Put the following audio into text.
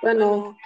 Bueno,